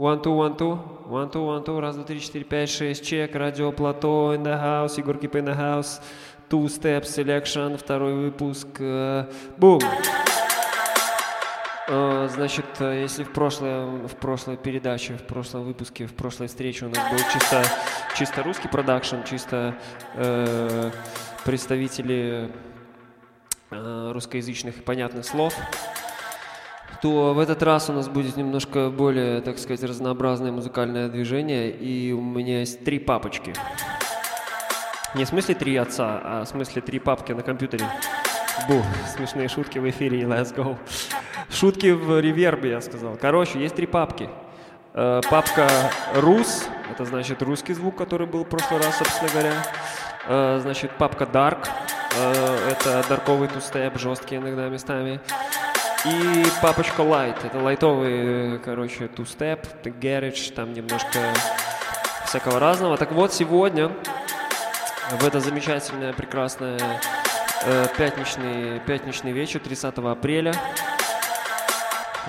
One, two, one, two. One, two, one, two. Раз, два, три, четыре, пять, шесть. Чек. Радио Плато in the house. Егор Кипа in the house. Two Step Selection. Второй выпуск. Э, Бум. Э, Значит, э, если в прошлой, в прошлой передаче, в прошлом выпуске, в прошлой встрече у нас был чисто, чисто русский продакшн, чисто э, представители э, русскоязычных и понятных слов, то в этот раз у нас будет немножко более, так сказать, разнообразное музыкальное движение, и у меня есть три папочки. Не в смысле три отца, а в смысле три папки на компьютере. Бу, смешные шутки в эфире, let's go. Шутки в ревербе, я сказал. Короче, есть три папки. Э, папка Рус, это значит русский звук, который был в прошлый раз, собственно говоря. Э, значит, папка Dark, э, это дарковый тустеп, жесткий иногда местами. И папочка Light, это лайтовый, короче, тустеп, garage, там немножко всякого разного. Так вот, сегодня, в это замечательное, прекрасное э, пятничный, пятничный вечер, 30 апреля,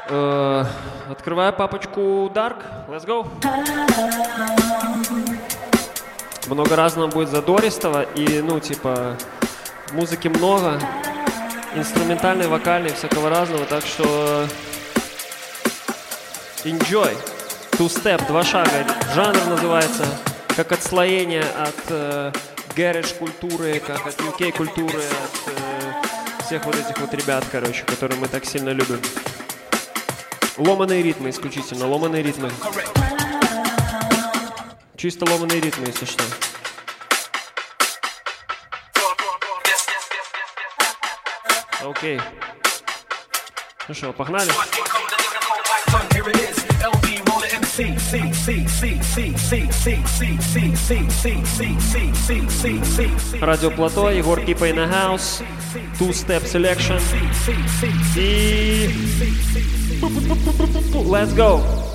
э, открываю папочку Dark, let's go. Много разного будет задористого и, ну, типа, музыки много, инструментальной, вокальной, всякого разного, так что enjoy. Two step, два шага. Жанр называется как отслоение от э, garage культуры, как от UK культуры, от э, всех вот этих вот ребят, короче, которые мы так сильно любим. Ломаные ритмы исключительно, ломаные ритмы. Чисто ломаные ритмы, если что. C, C, C, C. Радио Плато, Егор Кипа in the house, Two Step Selection и... Let's go!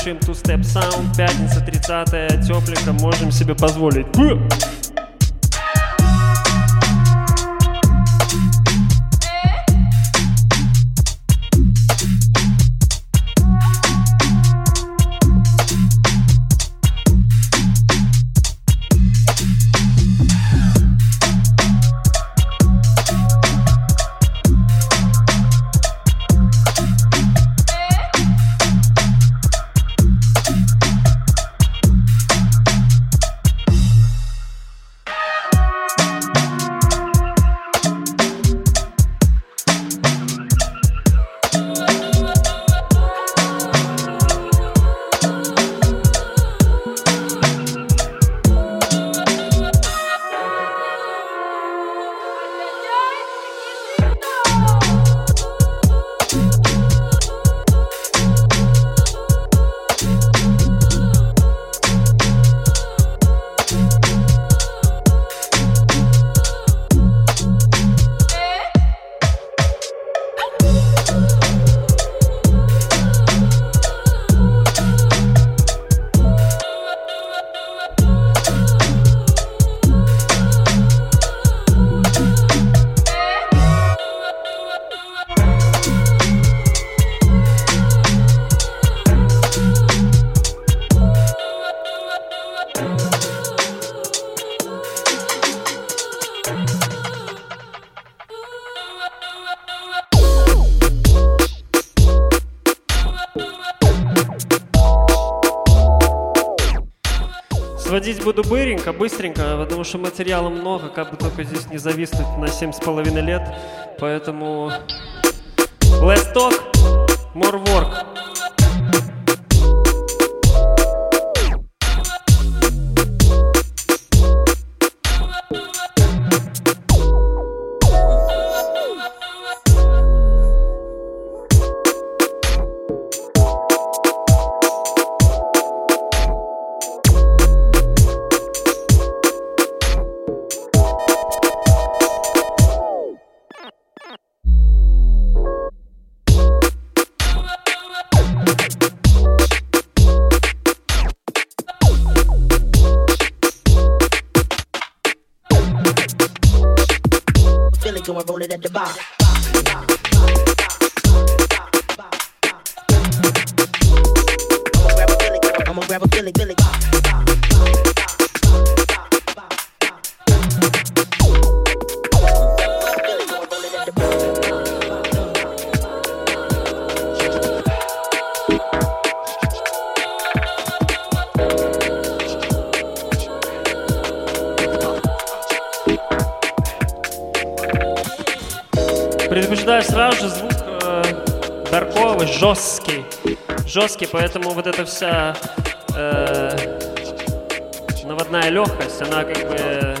слушаем ту Step саунд, пятница 30 тепленько, можем себе позволить. быстренько, быстренько, потому что материала много, как бы только здесь не зависнуть на 7,5 лет. Поэтому... Let's talk! жесткий, поэтому вот эта вся э, наводная легкость, она как бы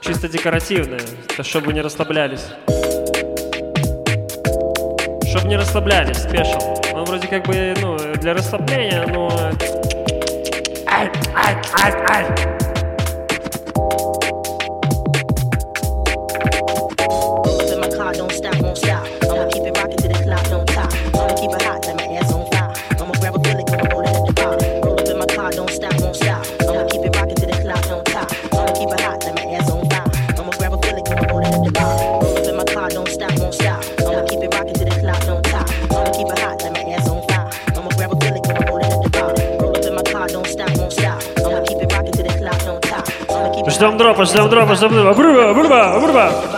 чисто декоративная, то чтобы не расслаблялись. Чтобы не расслаблялись, спешил. Он ну, вроде как бы, ну, для расслабления, но... Ай, ай, ай, ай. Prueba, prueba, prueba, prueba.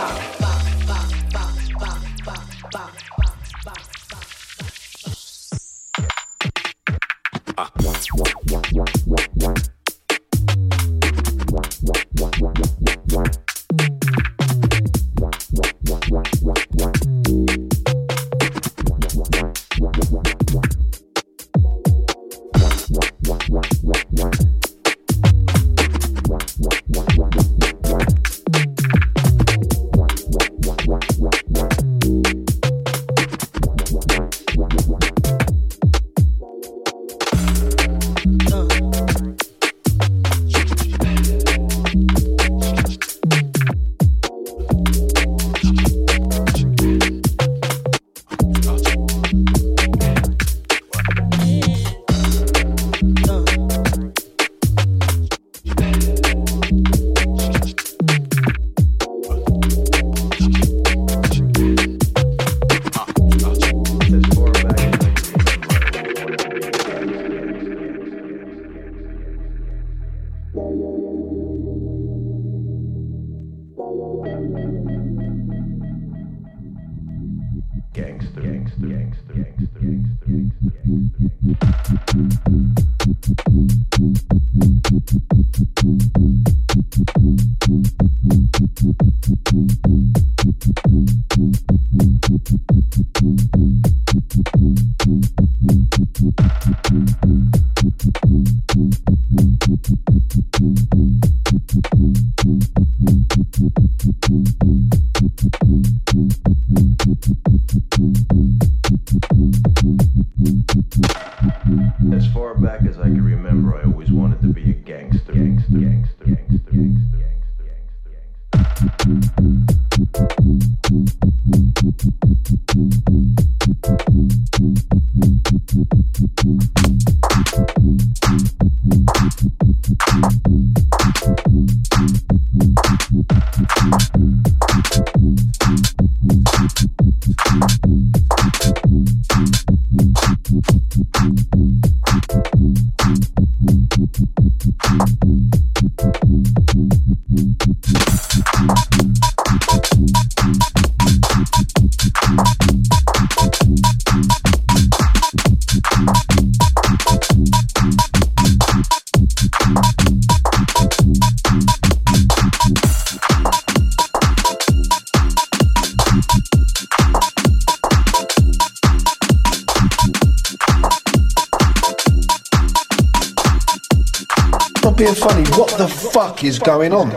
Is going on?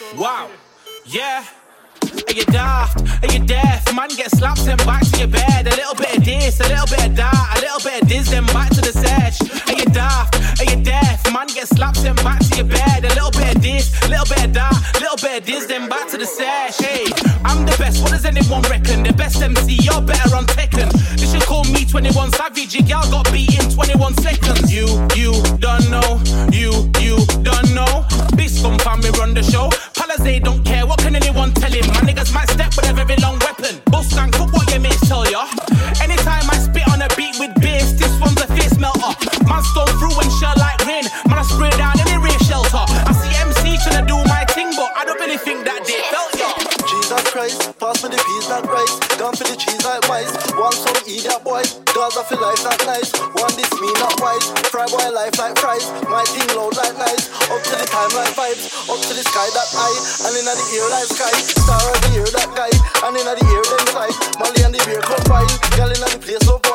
Wow. Yeah. Are you daft? Are you deaf? Man, get slapped and back to your bed. A little bit of this, a little bit of that, a little bit of this, then back to the sesh. Are you daft? Are you deaf? Man, get slapped and back to your bed. A little bit of this, a little bit of that, a little bit of this, then back to the sesh. Hey, I'm the best. What does anyone reckon? The best MC, you're better on Tekken. They should call me 21 Savage. Your gal got beat in 21 seconds. You, you don't know. You, you don't know. Big scum family run the show. Palisade don't care. What can anyone tell him? My niggas might step with a very long weapon. Bust gang, fuck what your mates tell ya. Anytime I spit on a beat with bass, this one's a face melter. Man stone through and shell like rain. Man, I spray down any rain shelter. I see MC tryna do my thing, but I don't really think that they felt ya. Jesus Christ, pass me the peas not rice. Gone for the cheese like mice. Want some that boy. Girls I feel life not nice. Want this me not wise. Fry boy life like fries. My thing load to the time like vibes. Up to the sky that high. And in the ear like sky. Star of the ear that guy. And in the ear them side. Molly and the beer combine. Girl in the place of wine.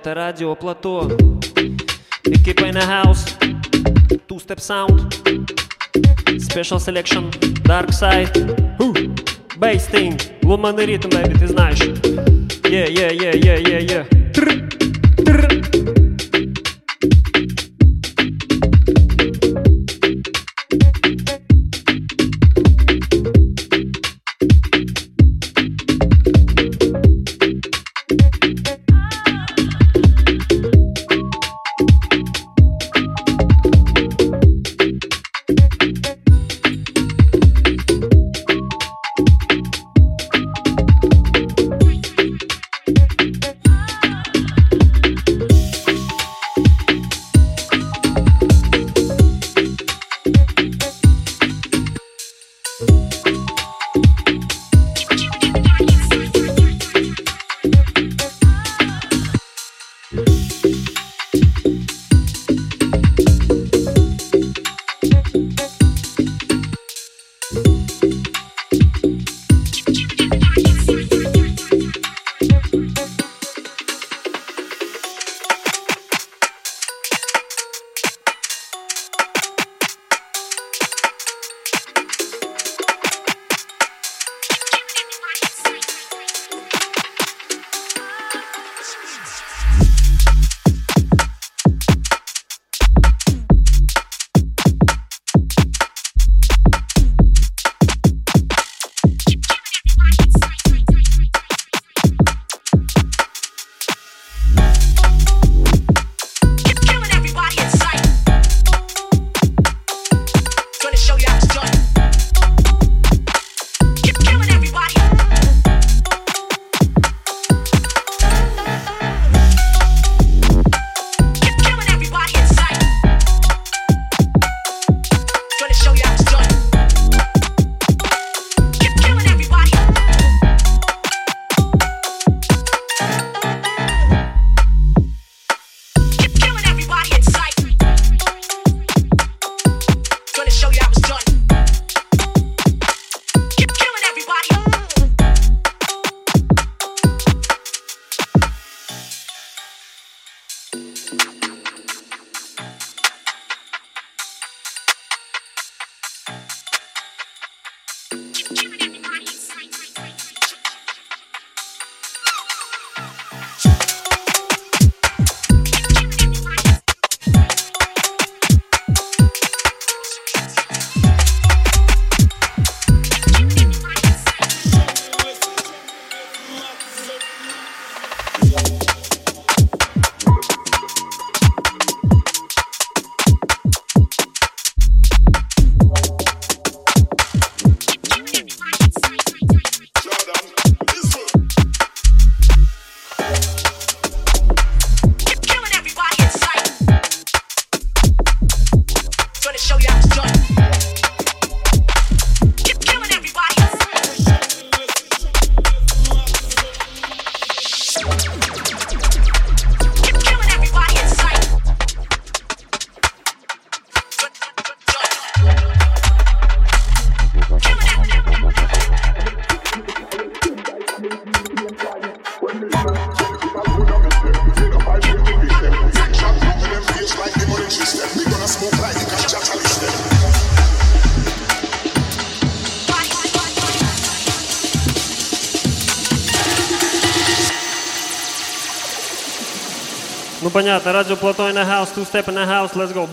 это радио Плато. Equipa in the house, two-step sound, special selection, dark side, bass thing, лунный ритм, baby, ты знаешь. Yeah, yeah, yeah, yeah, yeah, yeah. Step in the house, let's go.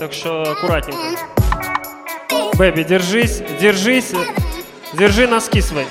Так что аккуратненько. Бэби, держись, держись, держи носки свои.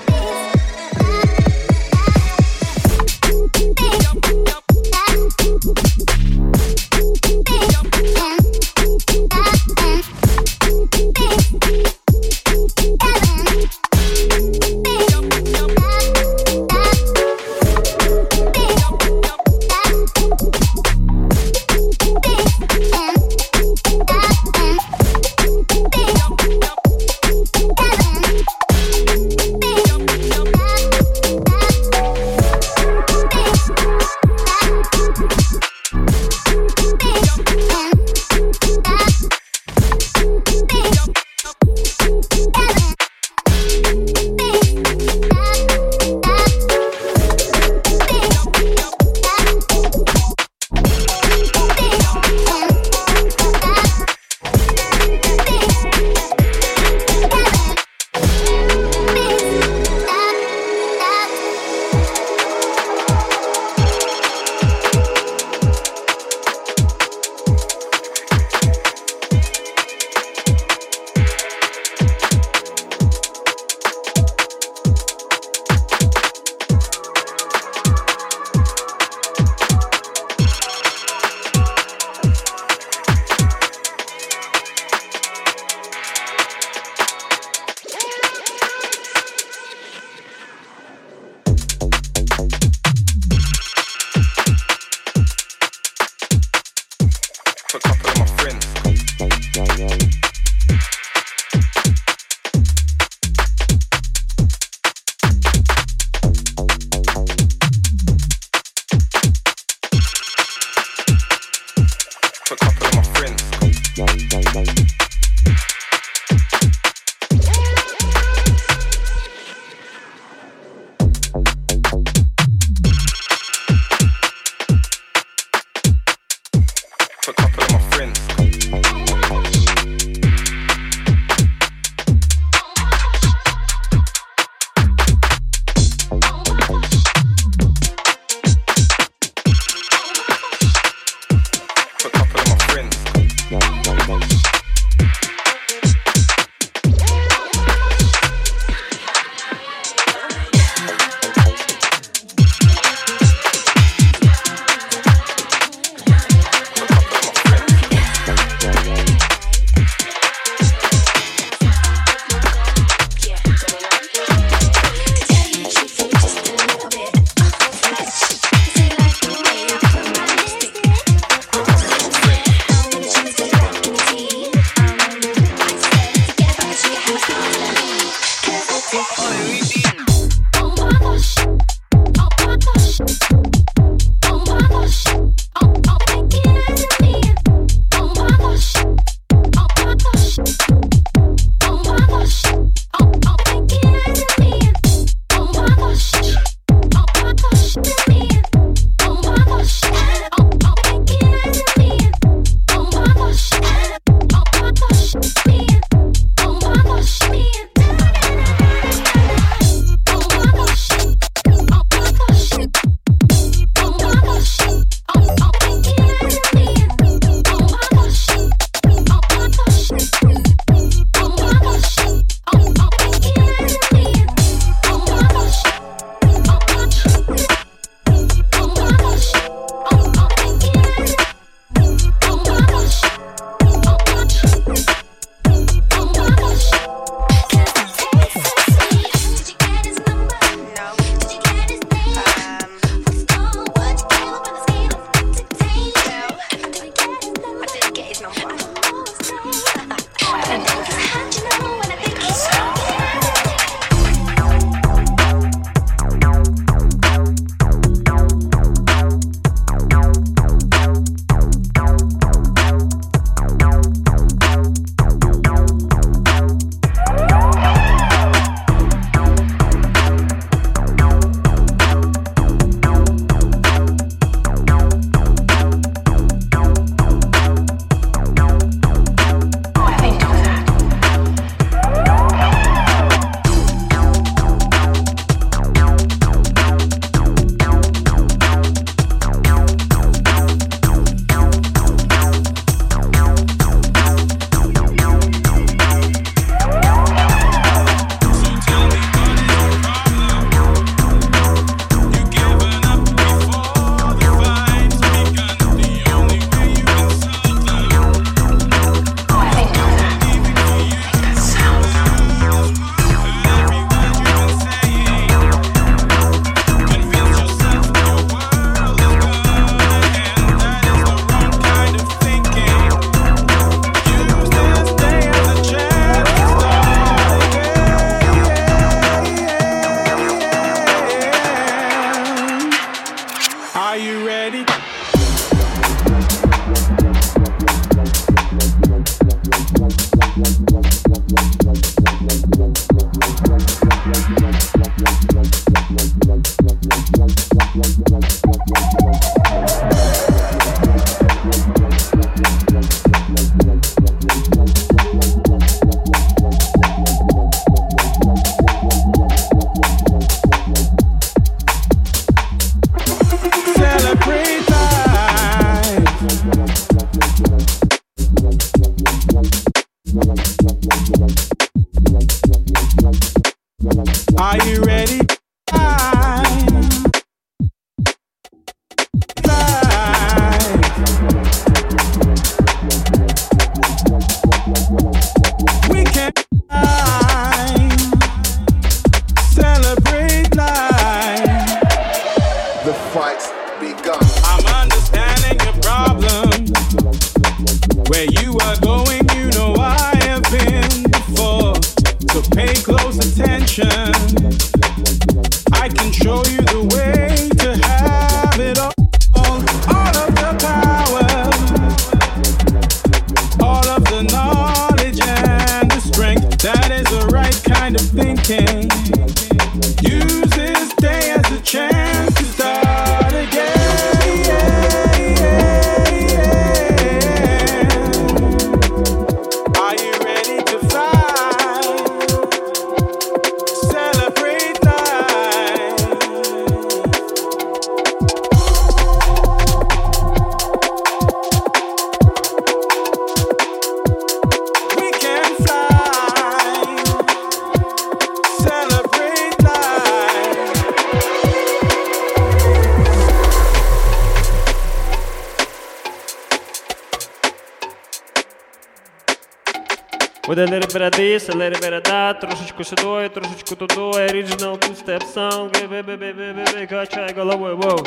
Of that, трошечку сюди, трошечку туди, original two-step sound, бе-бе-бе-бе-бе-бе, качай головой, воу.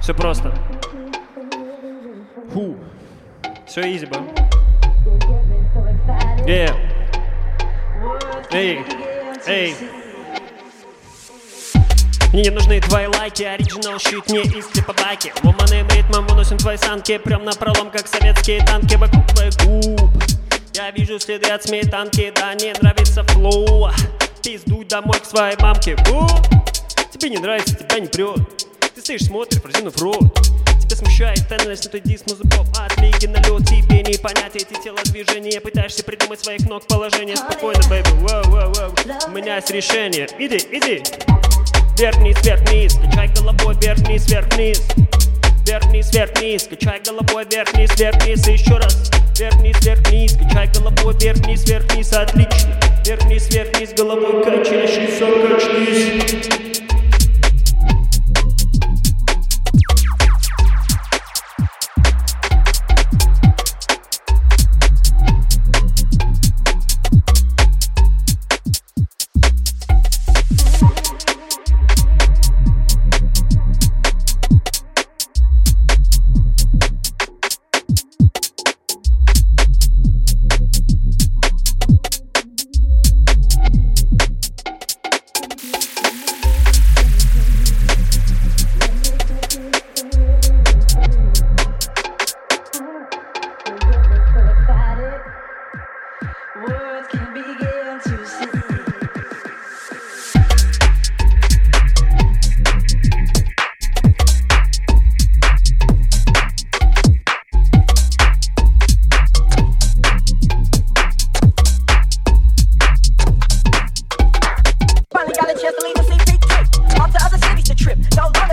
Все просто. Фу. Все easy, бро. Yeah. Эй, эй. Мне не нужны твои лайки, оригинал щит не из типа байки Ломаным ритмом выносим твои санки Прям на пролом, как советские танки вокруг твоих губ Вижу следы от сметанки, да не нравится flow. Пиздуй домой к своей мамке Бу! Тебе не нравится, тебя не прет Ты стоишь, смотришь, разинув рот. Тебя смущает тональность, но ты диск музыков От лиги на лед, тебе не понять эти телодвижения. Пытаешься придумать своих ног положение. Спокойно, baby, whoa, whoa, whoa. У меня есть решение. Иди, иди. Вверх-вниз, вверх-вниз, качай головой вверх-вниз, вверх-вниз Вверх-вниз, вверх-вниз, качай головой вверх-вниз, вверх-вниз еще раз Вверх-вниз, качай головой вверх-вниз, Отлично. Вверх-вниз, вверх-вниз, головой качающийся, качнись Don't run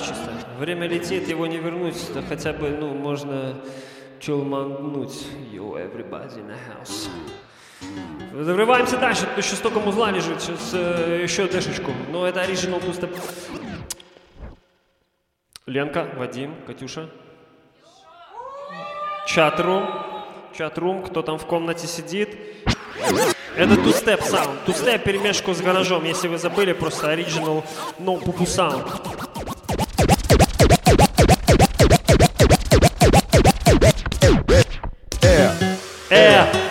чисто. Время летит, его не вернуть. Да хотя бы, ну, можно чулмануть. Yo, everybody in the house. Зарываемся дальше. Тут еще столько музла лежит. Сейчас э, еще дэшечку. Но это оригинал тустеп. Ленка, Вадим, Катюша. Чатрум. Чатрум, кто там в комнате сидит. Это тустеп саунд. Тустеп перемешку с гаражом. Если вы забыли, просто оригинал no пупу саунд. Э,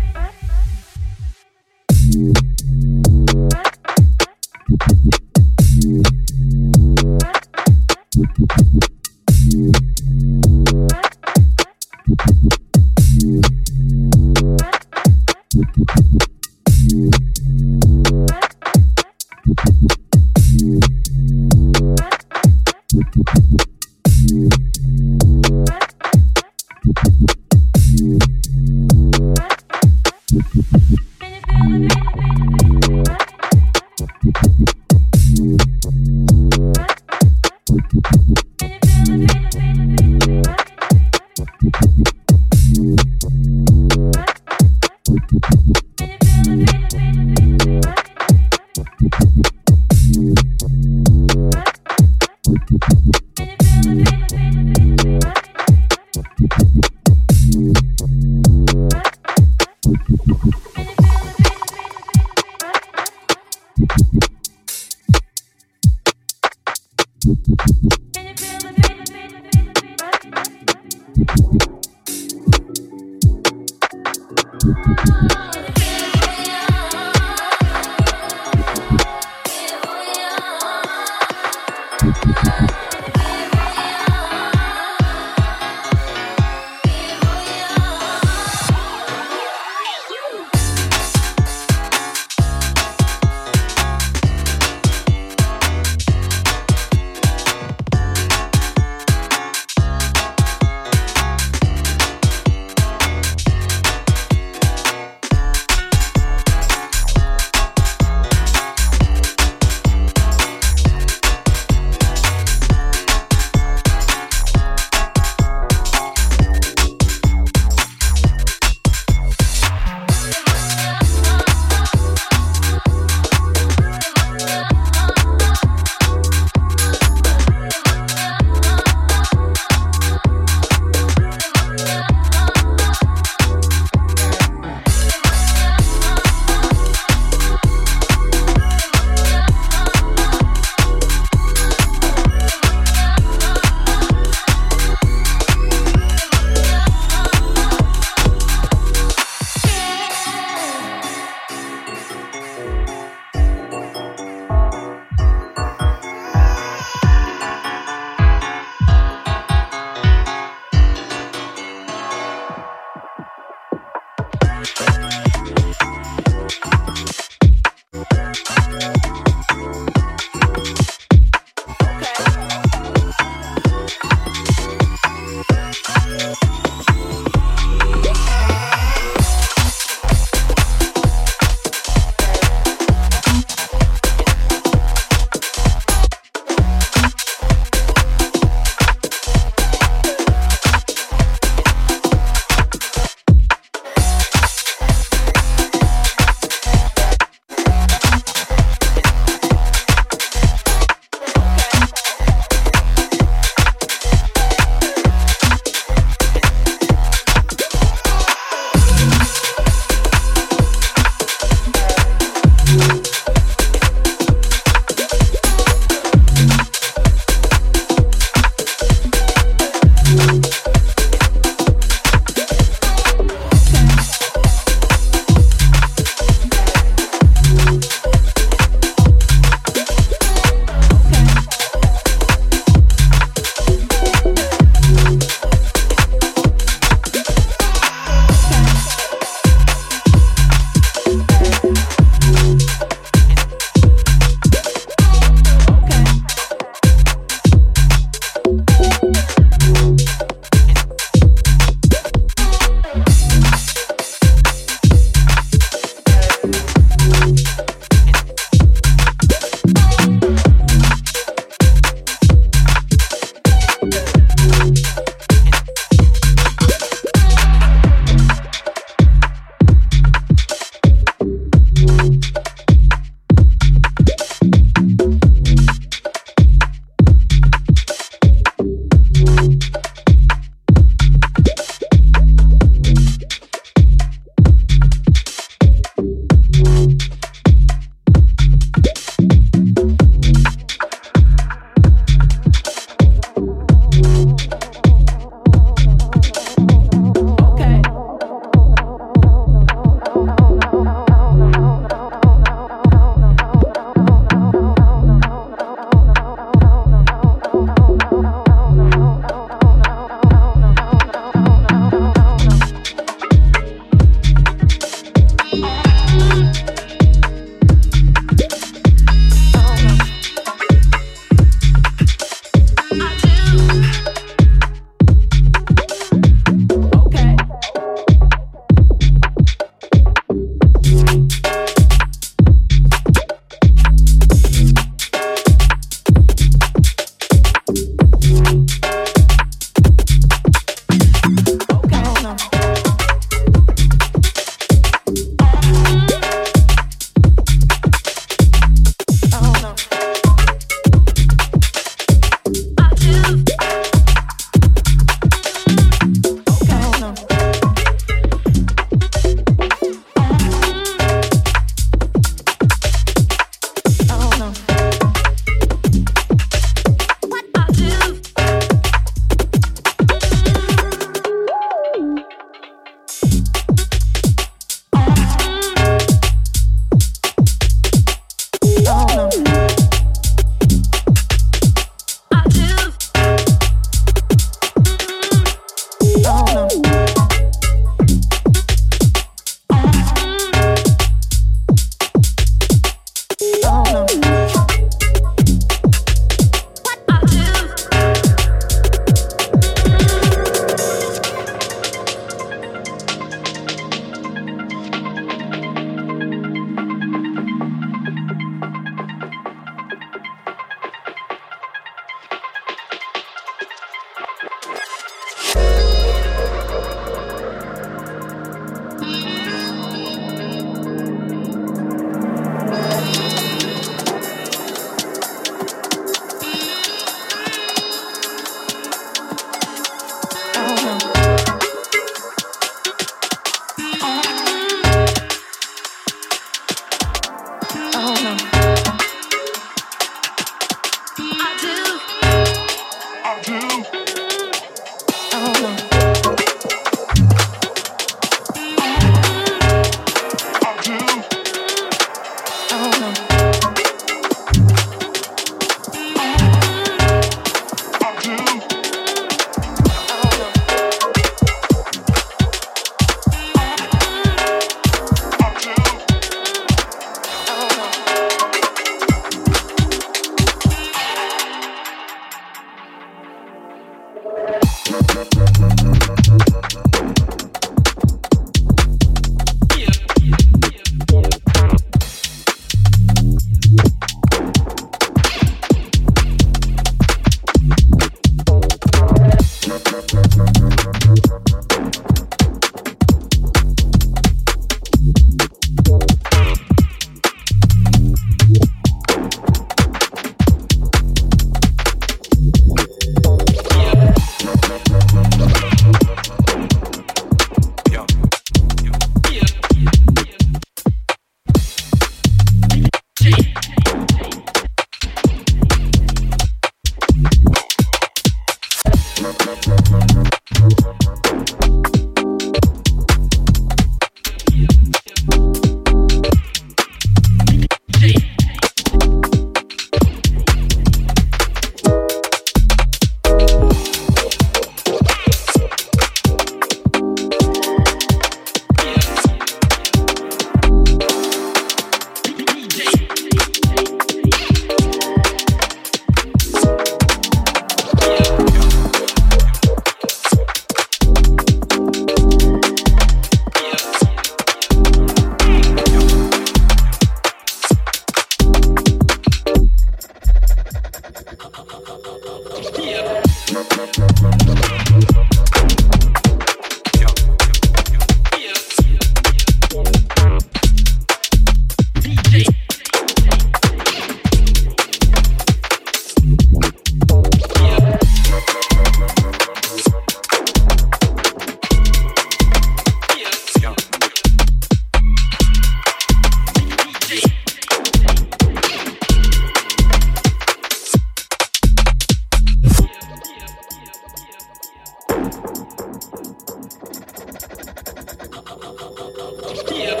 Yeah.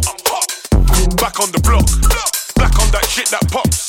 hot. Back on the block. Back on that shit that pops.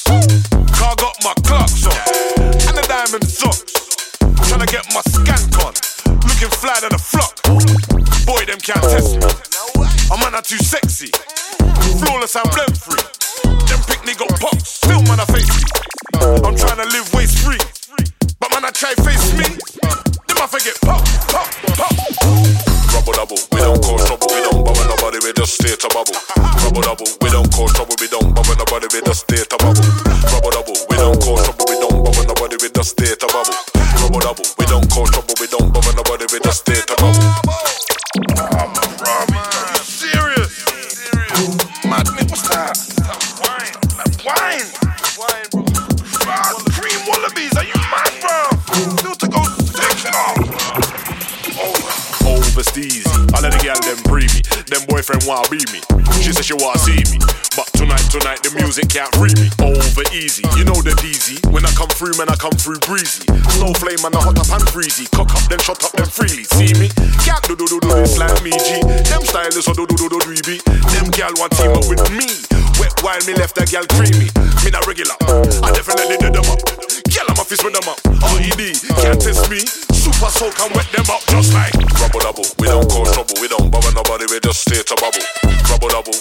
out reapy. Over easy, you know the DZ. When I come through, man, I come through breezy. Snow flame, man, I hot up and breezy. Cock up, then shut up, then freely. See me? Gal do do do do, this like me G. Them stylists so do do do do do be. Them gal want team up with me. Wet while me left that gal creamy. Me not regular, I definitely did them up. Gal, I'm a fist with them up. R.E.D. Can't test me. Super soul can wet them up just like. Rubble double, we don't cause trouble. We don't bother nobody, we just stay to bubble. Rubble double,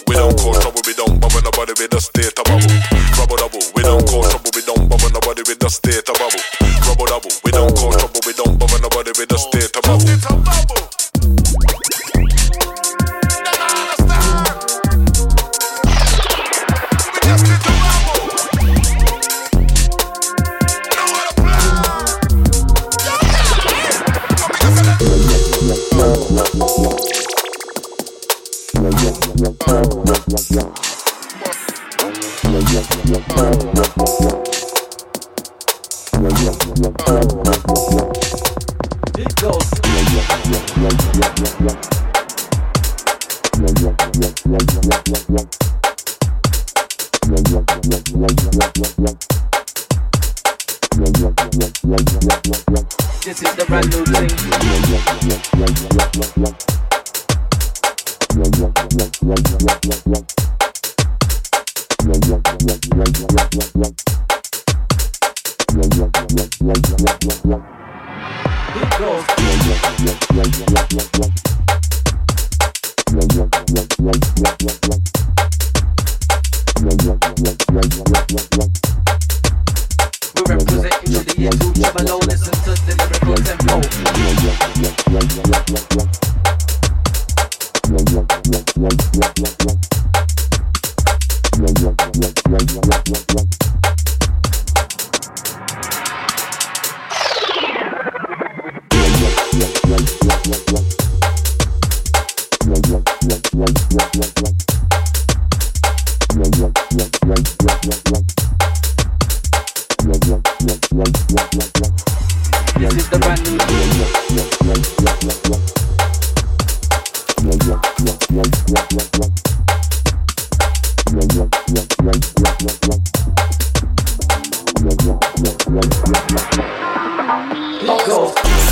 nobody with the state of bubble. Rubber double, we don't cause trouble, we don't bother nobody with the state of bubble. Rubber double, we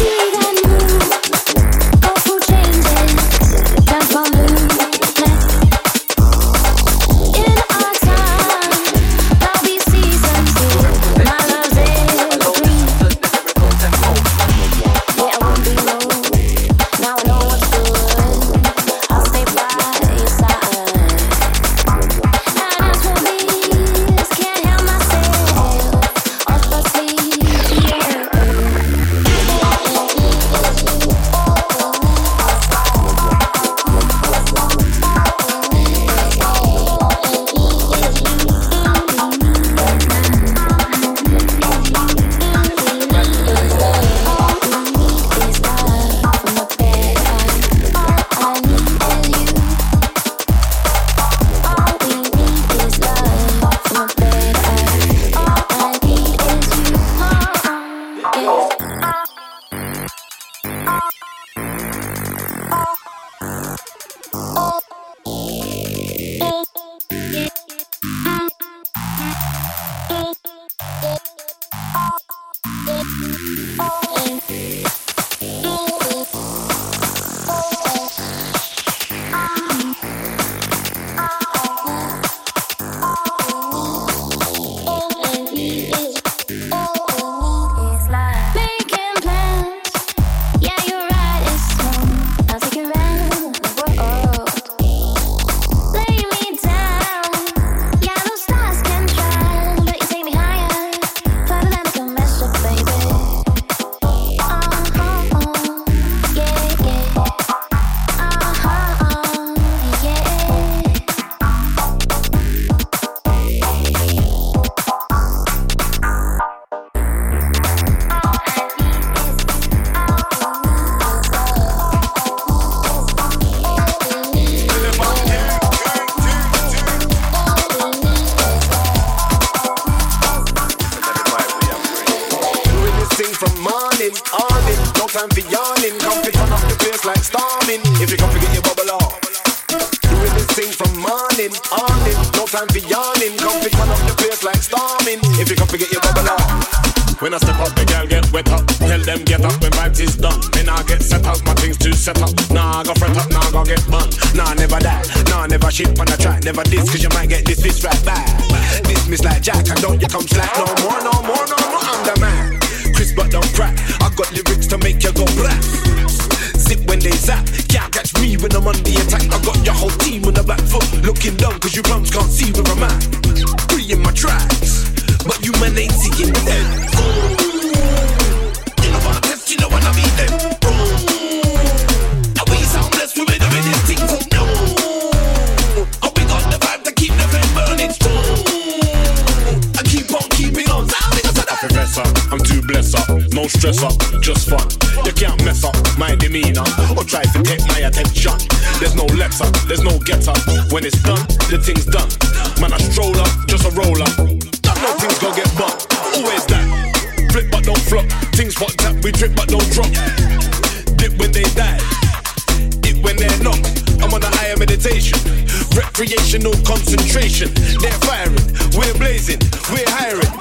you. wear.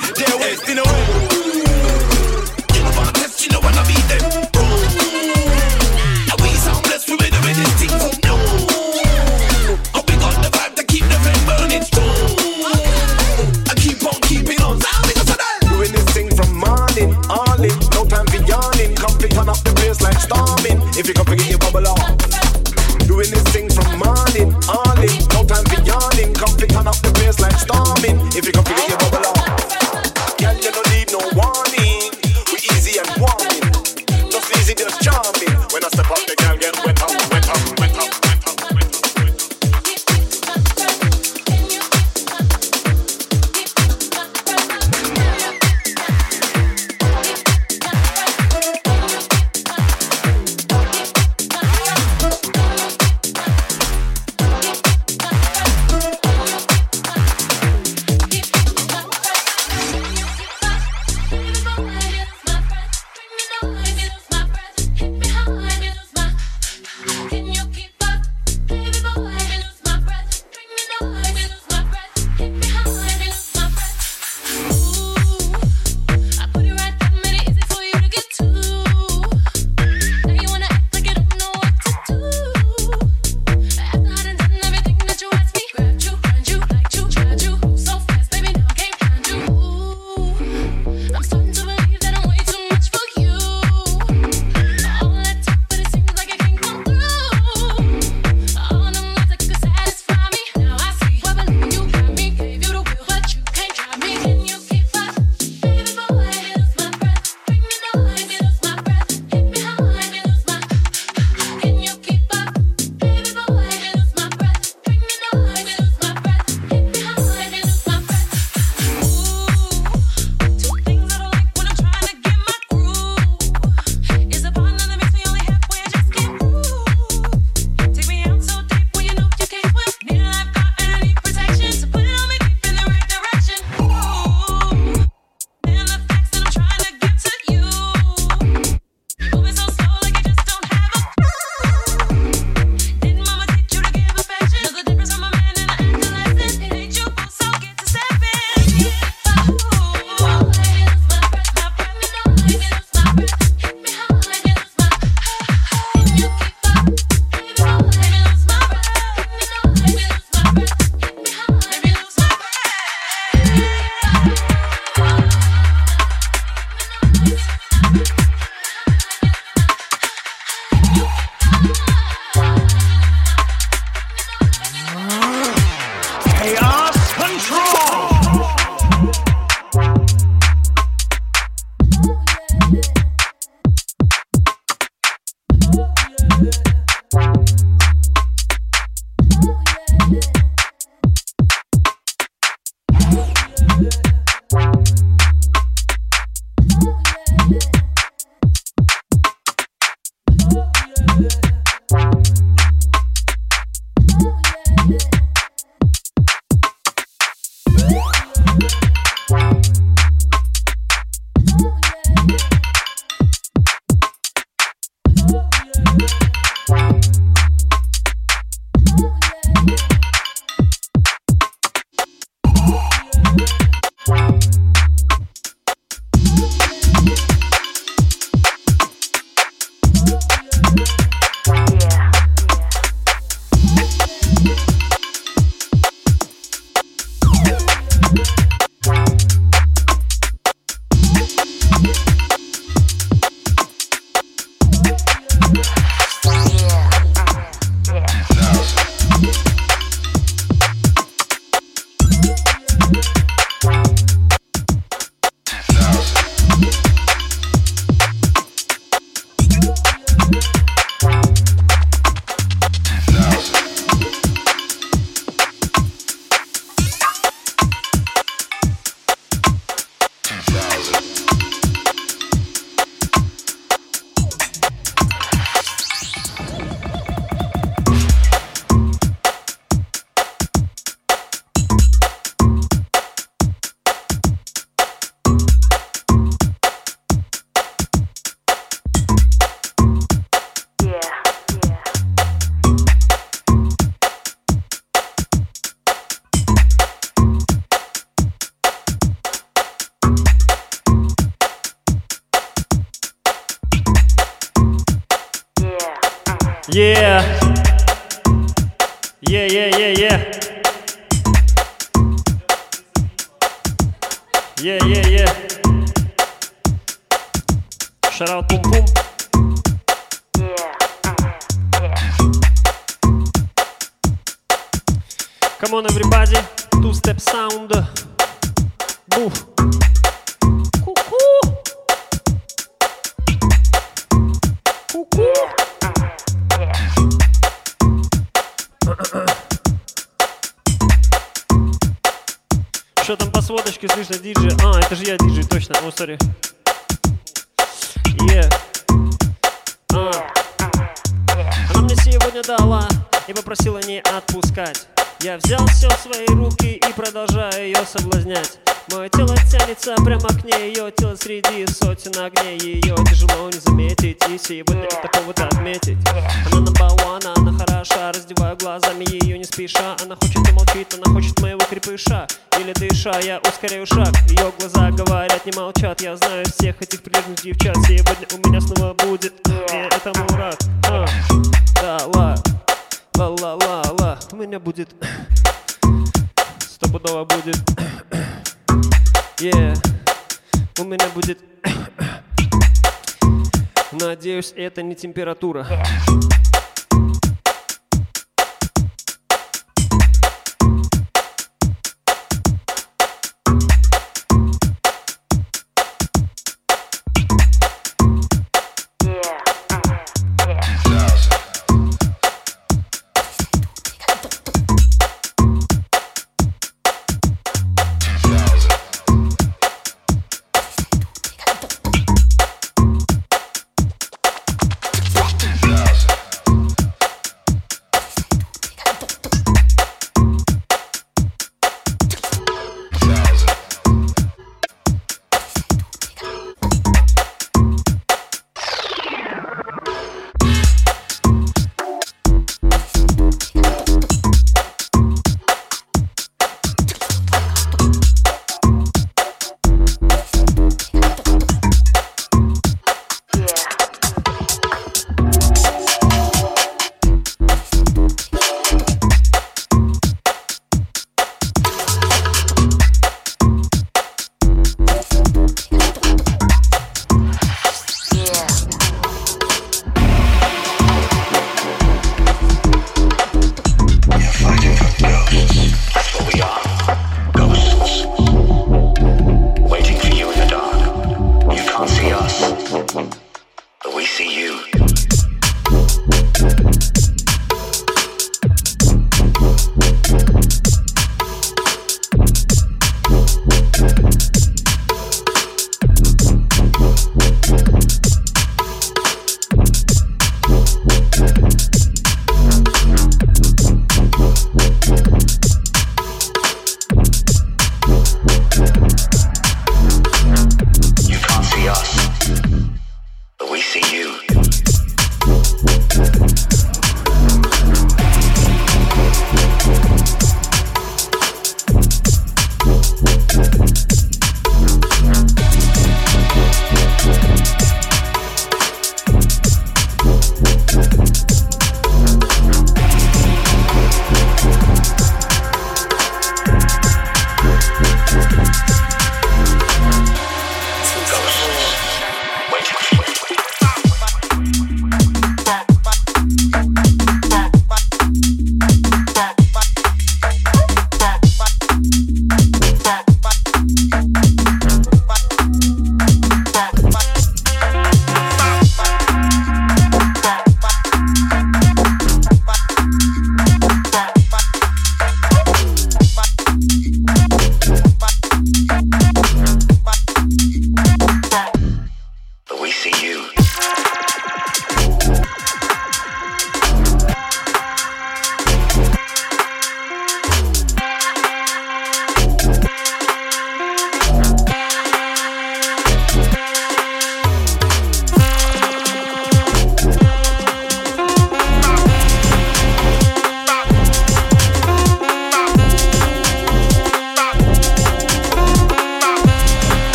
Yeah. И сегодня это повод отметить. Она на one, она хороша, раздеваю глазами ее не спеша. Она хочет и молчит, она хочет моего крепыша. Или дыша, я ускоряю шаг. Ее глаза говорят, не молчат. Я знаю всех этих прилежных девчат. Сегодня у меня снова будет, я этому рад. А, Да, ла, ла-ла-ла-ла. У меня будет, стопудово будет. Yeah. У меня будет... Надеюсь, это не температура.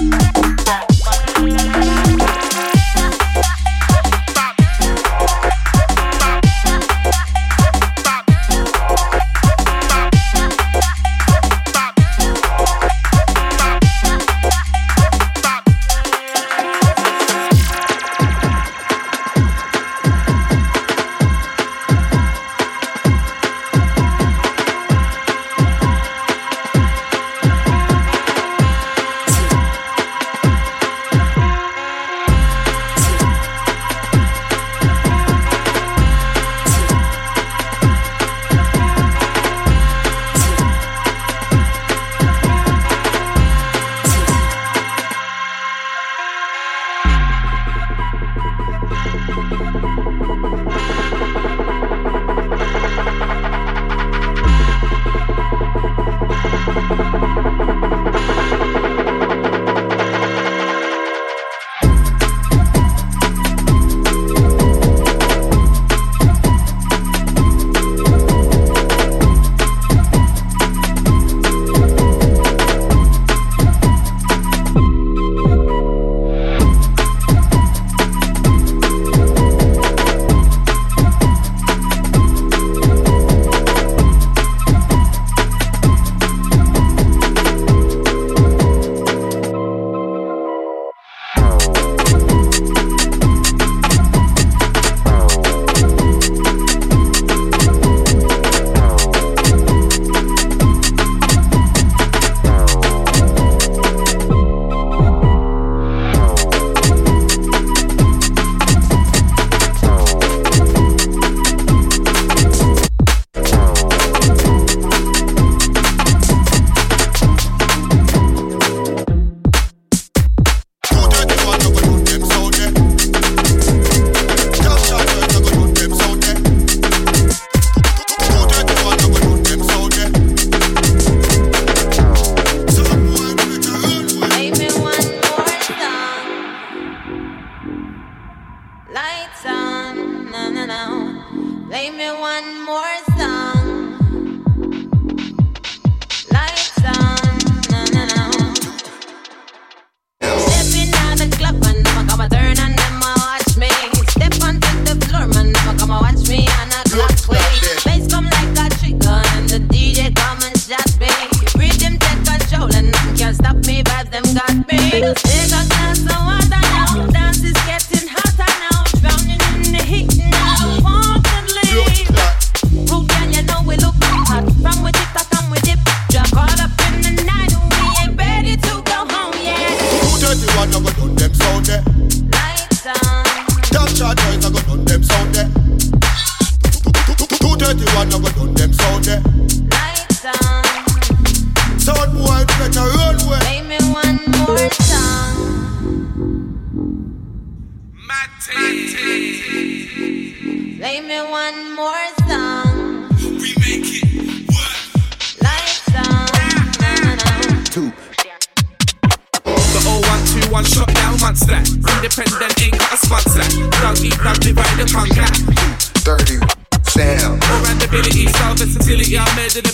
Bye.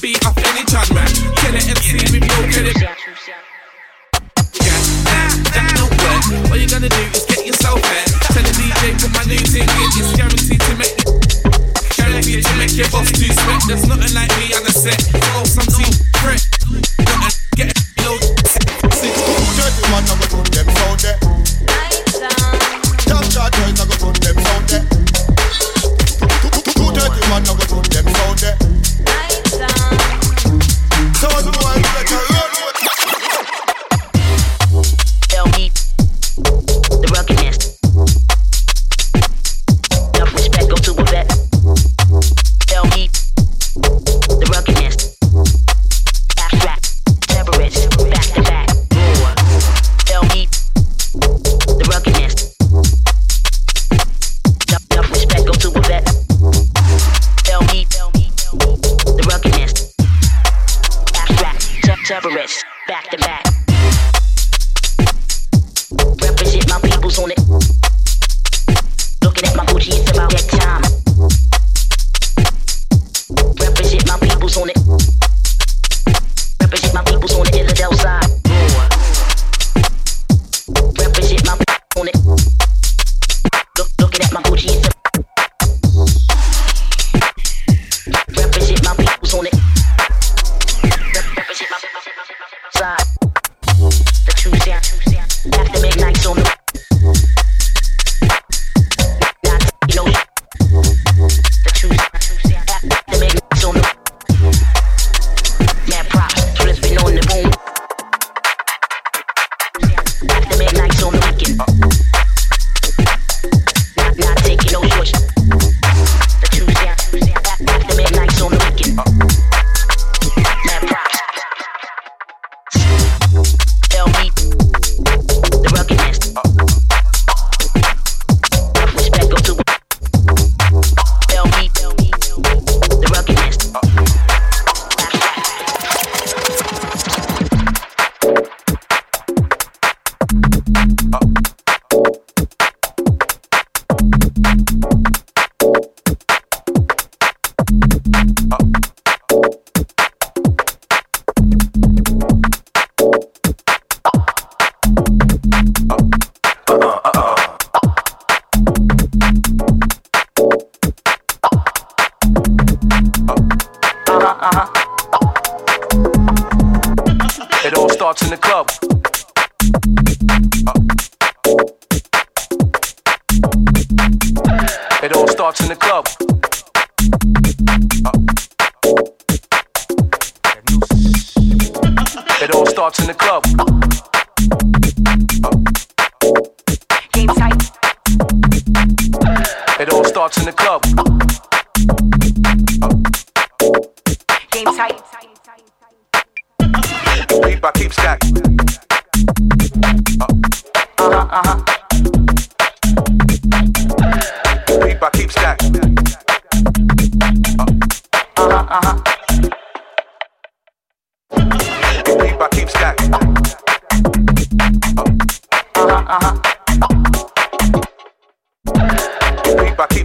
beat off any John man. Kill it MC with broke? credit.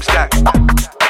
stack.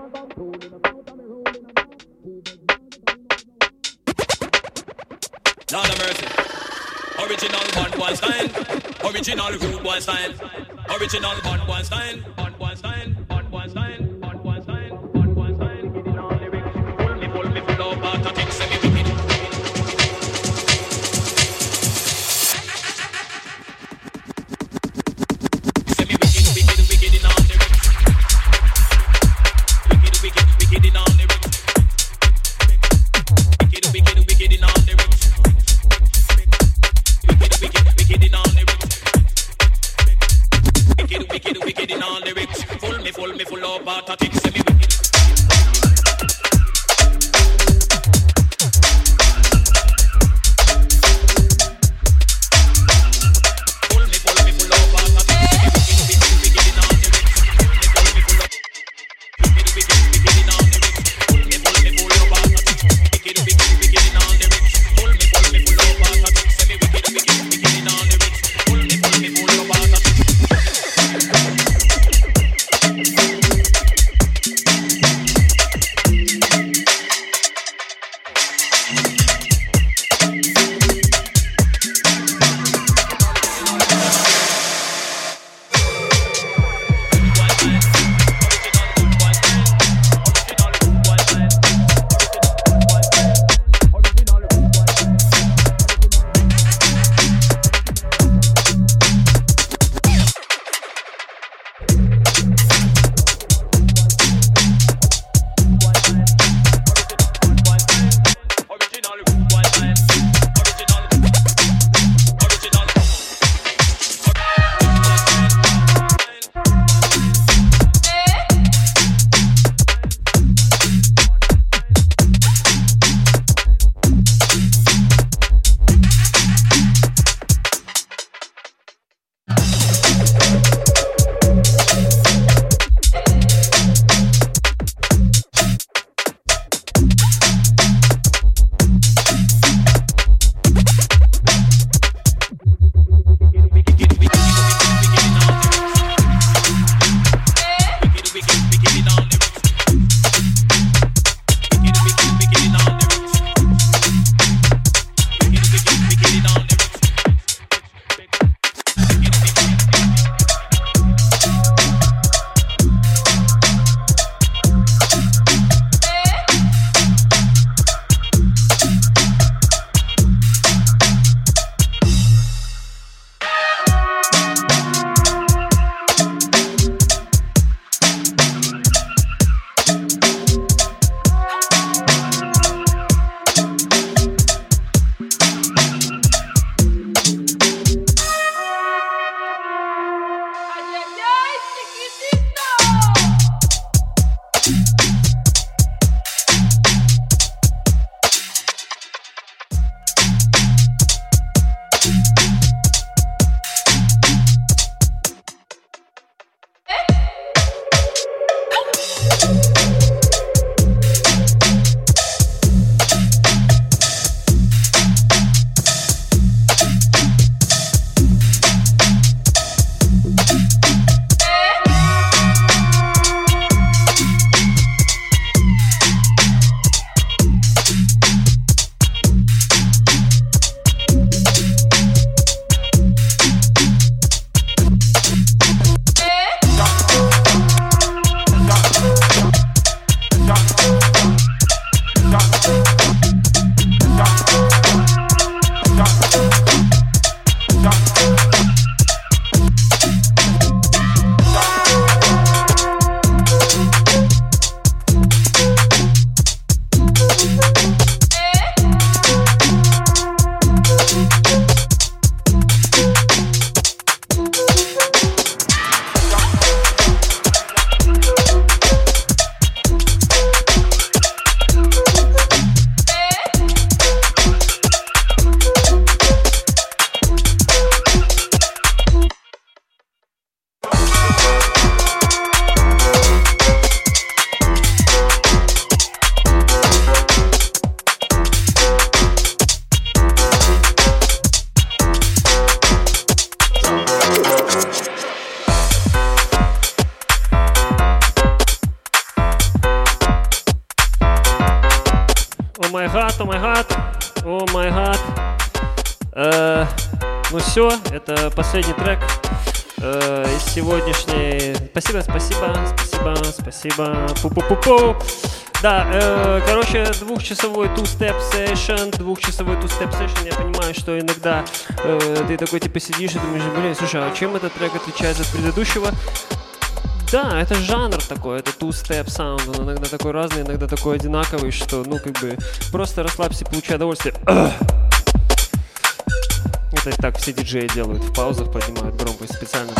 Lord of mercy. Original one boy style. Original rude boy style. Original one boy style. Пу-пу-пу-пу. Да, э, короче, двухчасовой two-step session, двухчасовой two-step session. Я понимаю, что иногда э, ты такой типа сидишь и думаешь, блин, слушай, а чем этот трек отличается от предыдущего? Да, это жанр такой, это two-step sound, он иногда такой разный, иногда такой одинаковый, что, ну, как бы, просто расслабься, получай удовольствие. Это так все диджеи делают, в паузах поднимают громкость специально.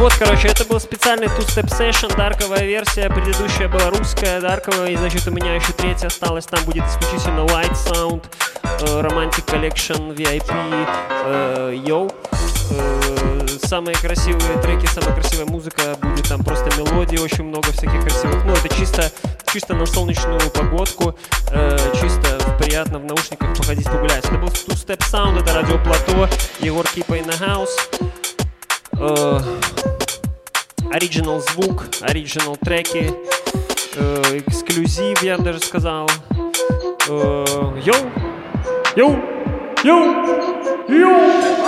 Вот, короче, это был специальный two-step session, дарковая версия, предыдущая была русская, дарковая, и, значит, у меня еще третья осталась, там будет исключительно light sound, э, romantic collection, VIP, э, yo. Э, самые красивые треки, самая красивая музыка, будет там просто мелодии, очень много всяких красивых, ну, это чисто, чисто на солнечную погодку, э, чисто приятно в наушниках походить погулять. Это был two-step sound, это радио Плато, Егор Кипа in the house. Э, оригинал звук, оригинал треки, э, эксклюзив, я даже сказал. Э, Yo! Yo! Yo! Yo!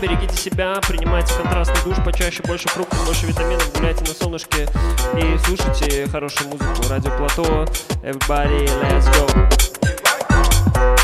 Берегите себя, принимайте контрастный душ почаще, больше фруктов, больше витаминов, гуляйте на солнышке и слушайте хорошую музыку. Радио Плато, everybody, let's go.